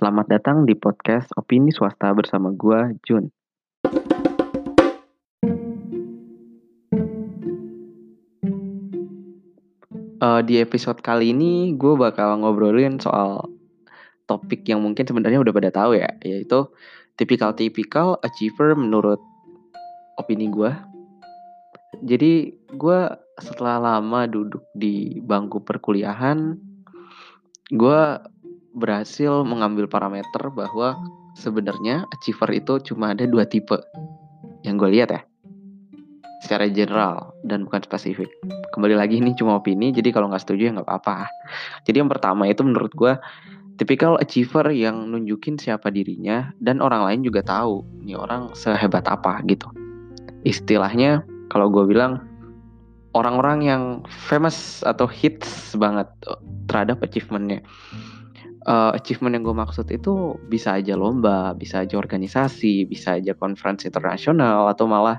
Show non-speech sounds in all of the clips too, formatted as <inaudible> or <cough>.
Selamat datang di podcast Opini Swasta bersama gua Jun. Uh, di episode kali ini gue bakal ngobrolin soal topik yang mungkin sebenarnya udah pada tahu ya, yaitu tipikal-tipikal achiever menurut opini gue. Jadi gue setelah lama duduk di bangku perkuliahan, gue berhasil mengambil parameter bahwa sebenarnya achiever itu cuma ada dua tipe yang gue lihat ya secara general dan bukan spesifik. Kembali lagi ini cuma opini, jadi kalau nggak setuju ya nggak apa-apa. Jadi yang pertama itu menurut gue tipikal achiever yang nunjukin siapa dirinya dan orang lain juga tahu nih orang sehebat apa gitu. Istilahnya kalau gue bilang orang-orang yang famous atau hits banget terhadap achievementnya. Uh, achievement yang gue maksud itu bisa aja lomba, bisa aja organisasi, bisa aja conference internasional atau malah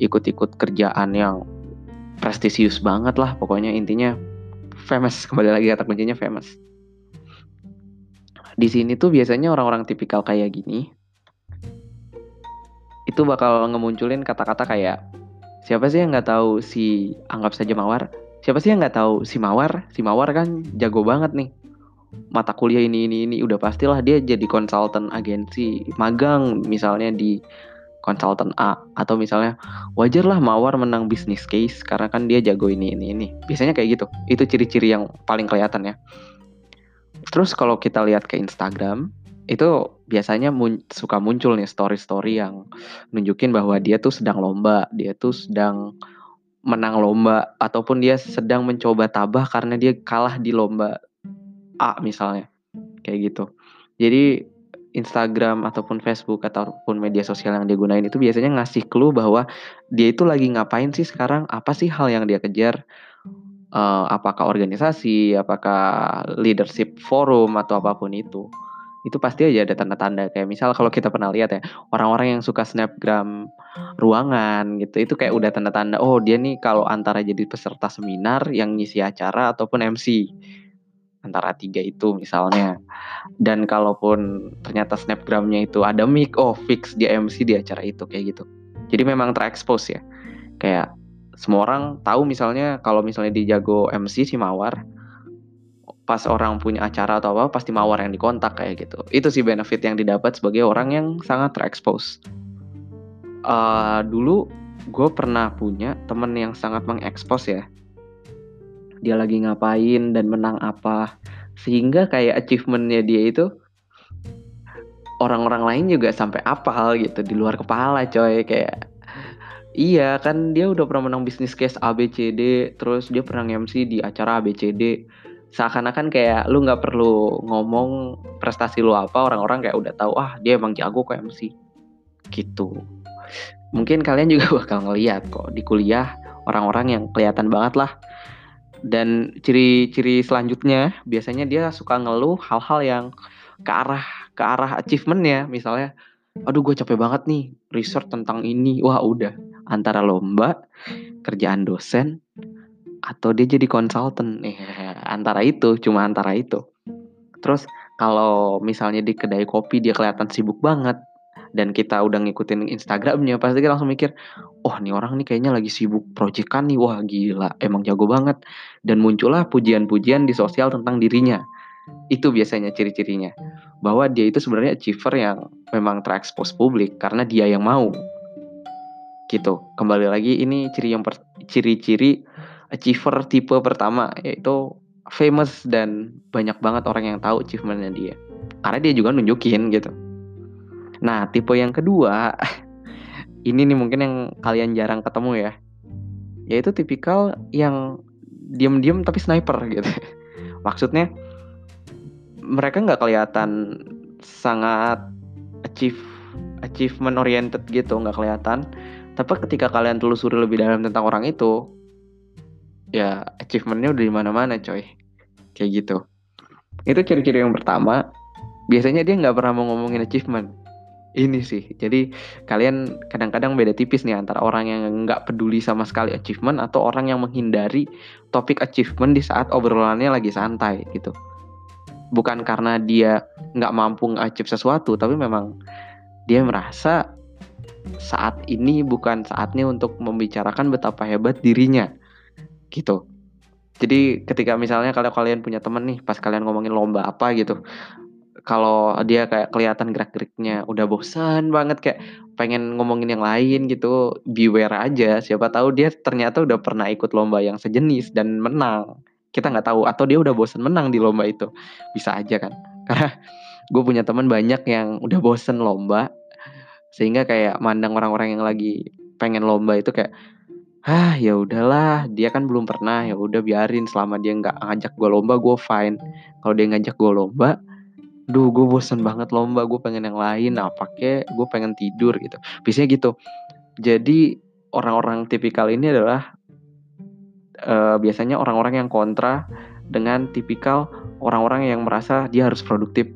ikut-ikut kerjaan yang prestisius banget lah. Pokoknya intinya famous. <laughs> Kembali lagi kata kuncinya famous. Di sini tuh biasanya orang-orang tipikal kayak gini itu bakal ngemunculin kata-kata kayak siapa sih yang nggak tahu si anggap saja mawar? Siapa sih yang nggak tahu si mawar? Si mawar kan jago banget nih mata kuliah ini ini ini udah pastilah dia jadi konsultan agensi magang misalnya di konsultan A atau misalnya wajar lah Mawar menang bisnis case karena kan dia jago ini ini ini. Biasanya kayak gitu. Itu ciri-ciri yang paling kelihatan ya. Terus kalau kita lihat ke Instagram itu biasanya mun suka muncul nih story-story yang nunjukin bahwa dia tuh sedang lomba dia tuh sedang menang lomba ataupun dia sedang mencoba tabah karena dia kalah di lomba A misalnya. Kayak gitu. Jadi Instagram ataupun Facebook ataupun media sosial yang dia gunain itu biasanya ngasih clue bahwa dia itu lagi ngapain sih sekarang, apa sih hal yang dia kejar, uh, apakah organisasi, apakah leadership forum atau apa pun itu. Itu pasti aja ada tanda-tanda. Kayak misal kalau kita pernah lihat ya, orang-orang yang suka snapgram ruangan gitu, itu kayak udah tanda-tanda, oh dia nih kalau antara jadi peserta seminar yang ngisi acara ataupun MC antara tiga itu misalnya. Dan kalaupun ternyata snapgramnya itu ada mic oh fix dia MC di acara itu kayak gitu. Jadi memang terekspos ya. Kayak semua orang tahu misalnya kalau misalnya di jago MC si Mawar pas orang punya acara atau apa pasti Mawar yang dikontak kayak gitu. Itu sih benefit yang didapat sebagai orang yang sangat terekspos uh, dulu gue pernah punya temen yang sangat mengekspos ya dia lagi ngapain dan menang apa. Sehingga kayak achievementnya dia itu orang-orang lain juga sampai apa hal gitu di luar kepala coy. Kayak iya kan dia udah pernah menang bisnis case ABCD terus dia pernah MC di acara ABCD seakan-akan kayak lu nggak perlu ngomong prestasi lu apa orang-orang kayak udah tahu ah dia emang jago kok MC gitu. Mungkin kalian juga <laughs> bakal ngeliat kok di kuliah orang-orang yang kelihatan banget lah dan ciri-ciri selanjutnya biasanya dia suka ngeluh hal-hal yang ke arah ke arah achievementnya. Misalnya aduh gue capek banget nih research tentang ini. Wah udah. Antara lomba kerjaan dosen atau dia jadi konsultan nih antara itu cuma antara itu. Terus kalau misalnya di kedai kopi dia kelihatan sibuk banget dan kita udah ngikutin Instagramnya pasti kita langsung mikir oh nih orang nih kayaknya lagi sibuk proyekan nih. Wah gila emang jago banget. Dan muncullah pujian-pujian di sosial tentang dirinya. Itu biasanya ciri-cirinya. Bahwa dia itu sebenarnya achiever yang memang terekspos publik karena dia yang mau. Gitu. Kembali lagi ini ciri yang ciri-ciri achiever tipe pertama yaitu famous dan banyak banget orang yang tahu achievementnya dia. Karena dia juga nunjukin gitu Nah, tipe yang kedua, <laughs> ini nih mungkin yang kalian jarang ketemu ya. Yaitu tipikal yang diem-diem tapi sniper gitu. <laughs> Maksudnya mereka nggak kelihatan sangat achieve achievement oriented gitu, nggak kelihatan. Tapi ketika kalian telusuri lebih dalam tentang orang itu, ya achievementnya udah di mana-mana coy. Kayak gitu. Itu ciri-ciri yang pertama. Biasanya dia nggak pernah mau ngomongin achievement ini sih. Jadi kalian kadang-kadang beda tipis nih antara orang yang nggak peduli sama sekali achievement atau orang yang menghindari topik achievement di saat obrolannya lagi santai gitu. bukan karena dia nggak mampu achieve sesuatu tapi memang dia merasa saat ini bukan saatnya untuk membicarakan betapa hebat dirinya gitu jadi ketika misalnya kalau kalian punya temen nih pas kalian ngomongin lomba apa gitu kalau dia kayak kelihatan gerak-geriknya udah bosan banget kayak pengen ngomongin yang lain gitu beware aja. Siapa tahu dia ternyata udah pernah ikut lomba yang sejenis dan menang. Kita nggak tahu atau dia udah bosan menang di lomba itu. Bisa aja kan. <laughs> Karena gue punya teman banyak yang udah bosen lomba sehingga kayak mandang orang-orang yang lagi pengen lomba itu kayak ah ya udahlah dia kan belum pernah ya udah biarin. Selama dia nggak ngajak gue lomba gue fine. Kalau dia ngajak gue lomba duh gue bosen banget lomba gue pengen yang lain apa kek gue pengen tidur gitu. Biasanya gitu. Jadi orang-orang tipikal ini adalah uh, biasanya orang-orang yang kontra dengan tipikal orang-orang yang merasa dia harus produktif.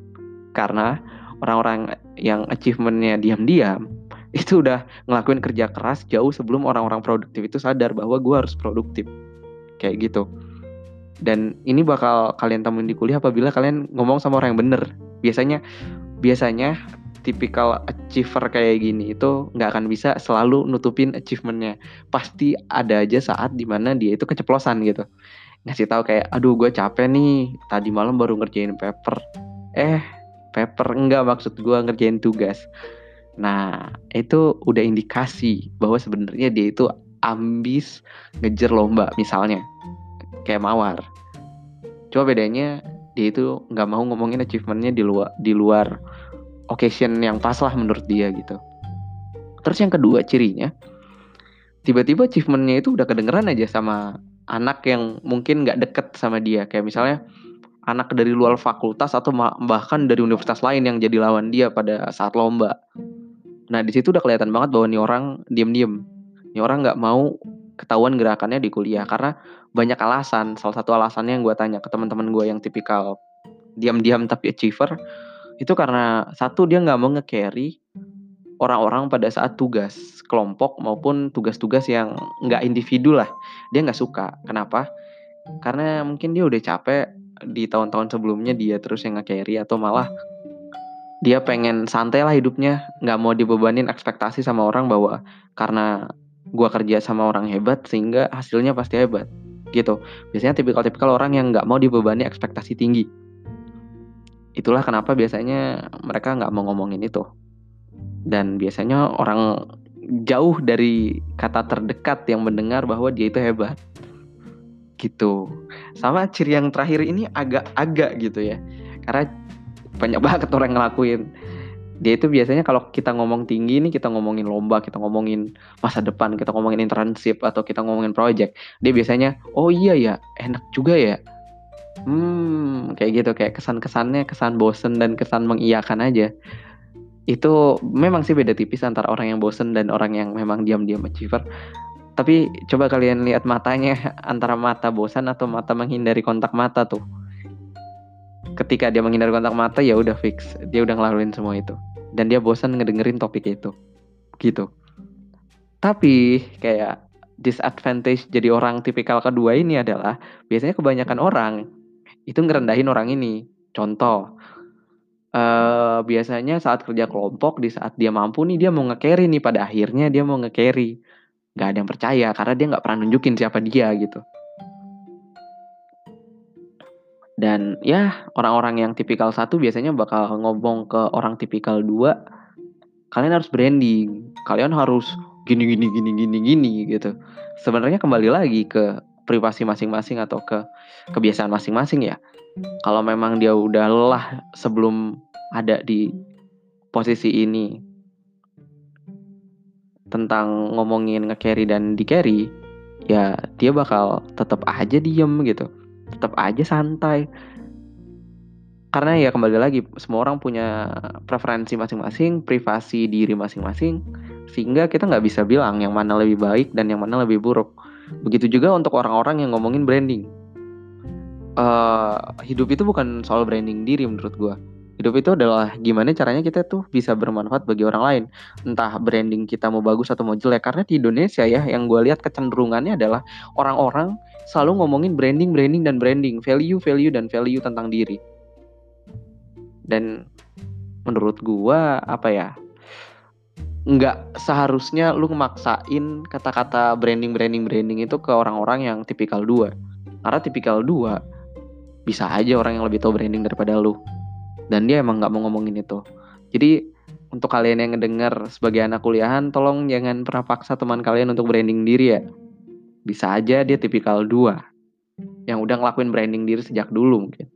Karena orang-orang yang achievementnya diam-diam <laughs> itu udah ngelakuin kerja keras jauh sebelum orang-orang produktif itu sadar bahwa gue harus produktif. Kayak gitu. Dan ini bakal kalian temuin di kuliah apabila kalian ngomong sama orang yang bener biasanya biasanya tipikal achiever kayak gini itu nggak akan bisa selalu nutupin achievementnya. Pasti ada aja saat di mana dia itu keceplosan gitu. Ngasih tahu kayak aduh gue capek nih. Tadi malam baru ngerjain paper. Eh paper? Enggak maksud gue ngerjain tugas. Nah itu udah indikasi bahwa sebenarnya dia itu ambis ngejar lomba misalnya. Kayak mawar. Cuma bedanya dia itu nggak mau ngomongin achievementnya di luar di luar occasion yang pas lah menurut dia gitu. Terus yang kedua cirinya tiba-tiba achievementnya itu udah kedengeran aja sama anak yang mungkin nggak deket sama dia. Kayak misalnya anak dari luar fakultas atau bahkan dari universitas lain yang jadi lawan dia pada saat lomba. Nah di situ udah kelihatan banget bahwa nih orang diem-diem, nih orang nggak mau ketahuan gerakannya di kuliah karena banyak alasan. Salah satu alasannya yang gue tanya ke teman-teman gue yang tipikal diam-diam tapi achiever itu karena satu dia nggak mau nge-carry orang-orang pada saat tugas kelompok maupun tugas-tugas yang nggak individu lah. Dia nggak suka. Kenapa? Karena mungkin dia udah capek di tahun-tahun sebelumnya dia terus yang nge-carry atau malah dia pengen santai lah hidupnya. Nggak mau dibebanin ekspektasi sama orang bahwa karena gua kerja sama orang hebat sehingga hasilnya pasti hebat gitu. Biasanya tipikal-tipikal orang yang nggak mau dibebani ekspektasi tinggi. Itulah kenapa biasanya mereka nggak mau ngomongin itu. Dan biasanya orang jauh dari kata terdekat yang mendengar bahwa dia itu hebat. Gitu. Sama ciri yang terakhir ini agak-agak gitu ya. Karena banyak <laughs> banget orang ngelakuin dia itu biasanya kalau kita ngomong tinggi nih kita ngomongin lomba kita ngomongin masa depan kita ngomongin internship atau kita ngomongin project dia biasanya oh iya ya enak juga ya. Hmm kayak gitu kayak kesan kesannya kesan bosen dan kesan mengiyakan aja. Itu memang sih beda tipis antara orang yang bosen dan orang yang memang diam-diam achiever. Tapi coba kalian lihat matanya <laughs> antara mata bosan atau mata menghindari kontak mata tuh ketika dia menghindari kontak mata ya udah fix. Dia udah ngelaluin semua itu. Dan dia bosan ngedengerin topik itu. Gitu. Tapi kayak disadvantage jadi orang tipikal kedua ini adalah biasanya kebanyakan orang itu ngerendahin orang ini. Contoh uh, biasanya saat kerja kelompok di saat dia mampu nih dia mau nge-carry nih pada akhirnya dia mau nge-carry. Nggak ada yang percaya karena dia nggak pernah nunjukin siapa dia gitu dan ya orang-orang yang tipikal satu biasanya bakal ngomong ke orang tipikal dua. Kalian harus branding. Kalian harus gini gini gini gini gini gitu. Sebenarnya kembali lagi ke privasi masing-masing atau ke kebiasaan masing-masing ya. Kalau memang dia udah lelah sebelum ada di posisi ini tentang ngomongin nge-carry dan di-carry ya dia bakal tetap aja diem gitu tetap aja santai. Karena ya kembali lagi semua orang punya preferensi masing-masing privasi diri masing-masing sehingga kita nggak bisa bilang yang mana lebih baik dan yang mana lebih buruk. Begitu juga untuk orang-orang yang ngomongin branding. Uh, hidup itu bukan soal branding diri menurut gue hidup itu adalah gimana caranya kita tuh bisa bermanfaat bagi orang lain. Entah branding kita mau bagus atau mau jelek. Karena di Indonesia ya yang gue lihat kecenderungannya adalah orang-orang selalu ngomongin branding branding dan branding. Value value dan value tentang diri. Dan menurut gua apa ya nggak seharusnya lu memaksain kata-kata branding branding branding itu ke orang-orang yang tipikal dua. Karena tipikal dua bisa aja orang yang lebih tahu branding daripada lu dan dia emang nggak mau ngomongin itu. Jadi untuk kalian yang ngedenger sebagai anak kuliahan tolong jangan pernah paksa teman kalian untuk branding diri ya. Bisa aja dia tipikal dua yang udah ngelakuin branding diri sejak dulu mungkin.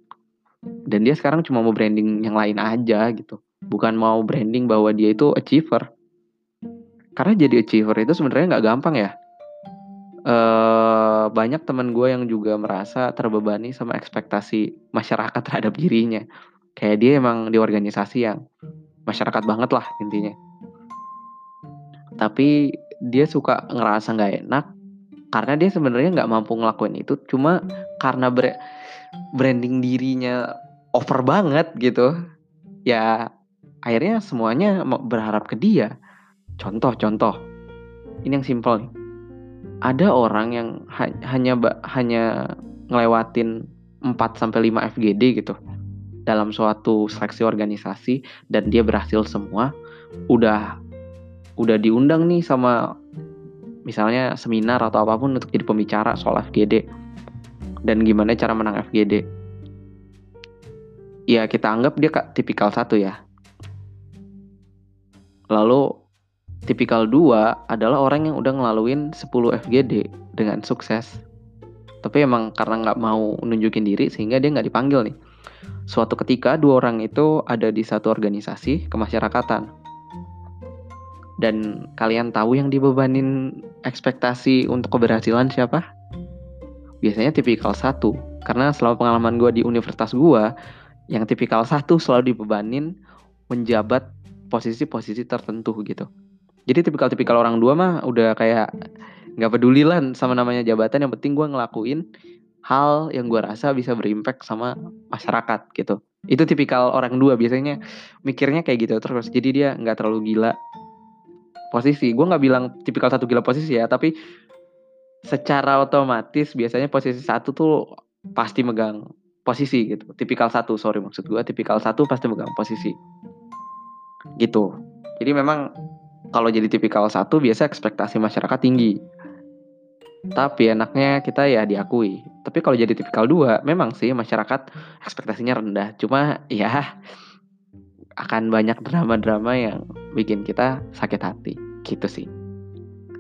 Dan dia sekarang cuma mau branding yang lain aja gitu. Bukan mau branding bahwa dia itu achiever. Karena jadi achiever itu sebenarnya nggak gampang ya. Uh, banyak teman gue yang juga merasa terbebani sama ekspektasi masyarakat terhadap dirinya kayak dia emang di organisasi yang masyarakat banget lah intinya. Tapi dia suka ngerasa nggak enak karena dia sebenarnya nggak mampu ngelakuin itu. Cuma karena branding dirinya over banget gitu ya akhirnya semuanya berharap ke dia. Contoh-contoh ini yang simple nih. Ada orang yang ha hanya hanya ngelewatin 4 sampai 5 FGD gitu dalam suatu seleksi organisasi dan dia berhasil semua udah udah diundang nih sama misalnya seminar atau apa pun untuk jadi pembicara soal FGD dan gimana cara menang FGD ya kita anggap dia tipikal satu ya. Lalu tipikal dua adalah orang yang udah ngelaluin 10 FGD dengan sukses. Tapi emang karena nggak mau nunjukin diri sehingga dia nggak dipanggil nih suatu ketika dua orang itu ada di satu organisasi kemasyarakatan. Dan kalian tahu yang dibebanin ekspektasi untuk keberhasilan siapa? Biasanya tipikal satu. Karena selama pengalaman gue di universitas gue yang tipikal satu selalu dibebanin menjabat posisi-posisi tertentu gitu. Jadi tipikal-tipikal orang dua mah udah kayak nggak peduli lah sama namanya jabatan. Yang penting gue ngelakuin hal yang gue rasa bisa berimpact sama masyarakat gitu. Itu tipikal orang dua biasanya mikirnya kayak gitu terus. Jadi dia nggak terlalu gila posisi. Gue nggak bilang tipikal satu gila posisi ya tapi secara otomatis biasanya posisi satu tuh pasti megang posisi gitu. Tipikal satu sorry maksud gue tipikal satu pasti megang posisi. Gitu. Jadi memang kalau jadi tipikal satu biasa ekspektasi masyarakat tinggi. Tapi enaknya kita ya diakui. Tapi kalau jadi tipikal dua, memang sih masyarakat ekspektasinya rendah. Cuma ya akan banyak drama-drama yang bikin kita sakit hati. Gitu sih.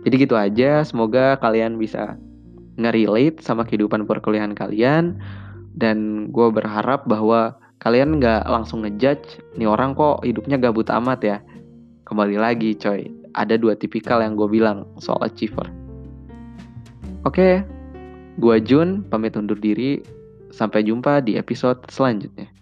Jadi gitu aja. Semoga kalian bisa nge-relate sama kehidupan perkuliahan kalian. Dan gue berharap bahwa kalian nggak langsung ngejudge nih orang kok hidupnya gabut amat ya Kembali lagi coy, ada dua tipikal yang gue bilang soal achiever. Oke, gue Jun, pamit undur diri. Sampai jumpa di episode selanjutnya.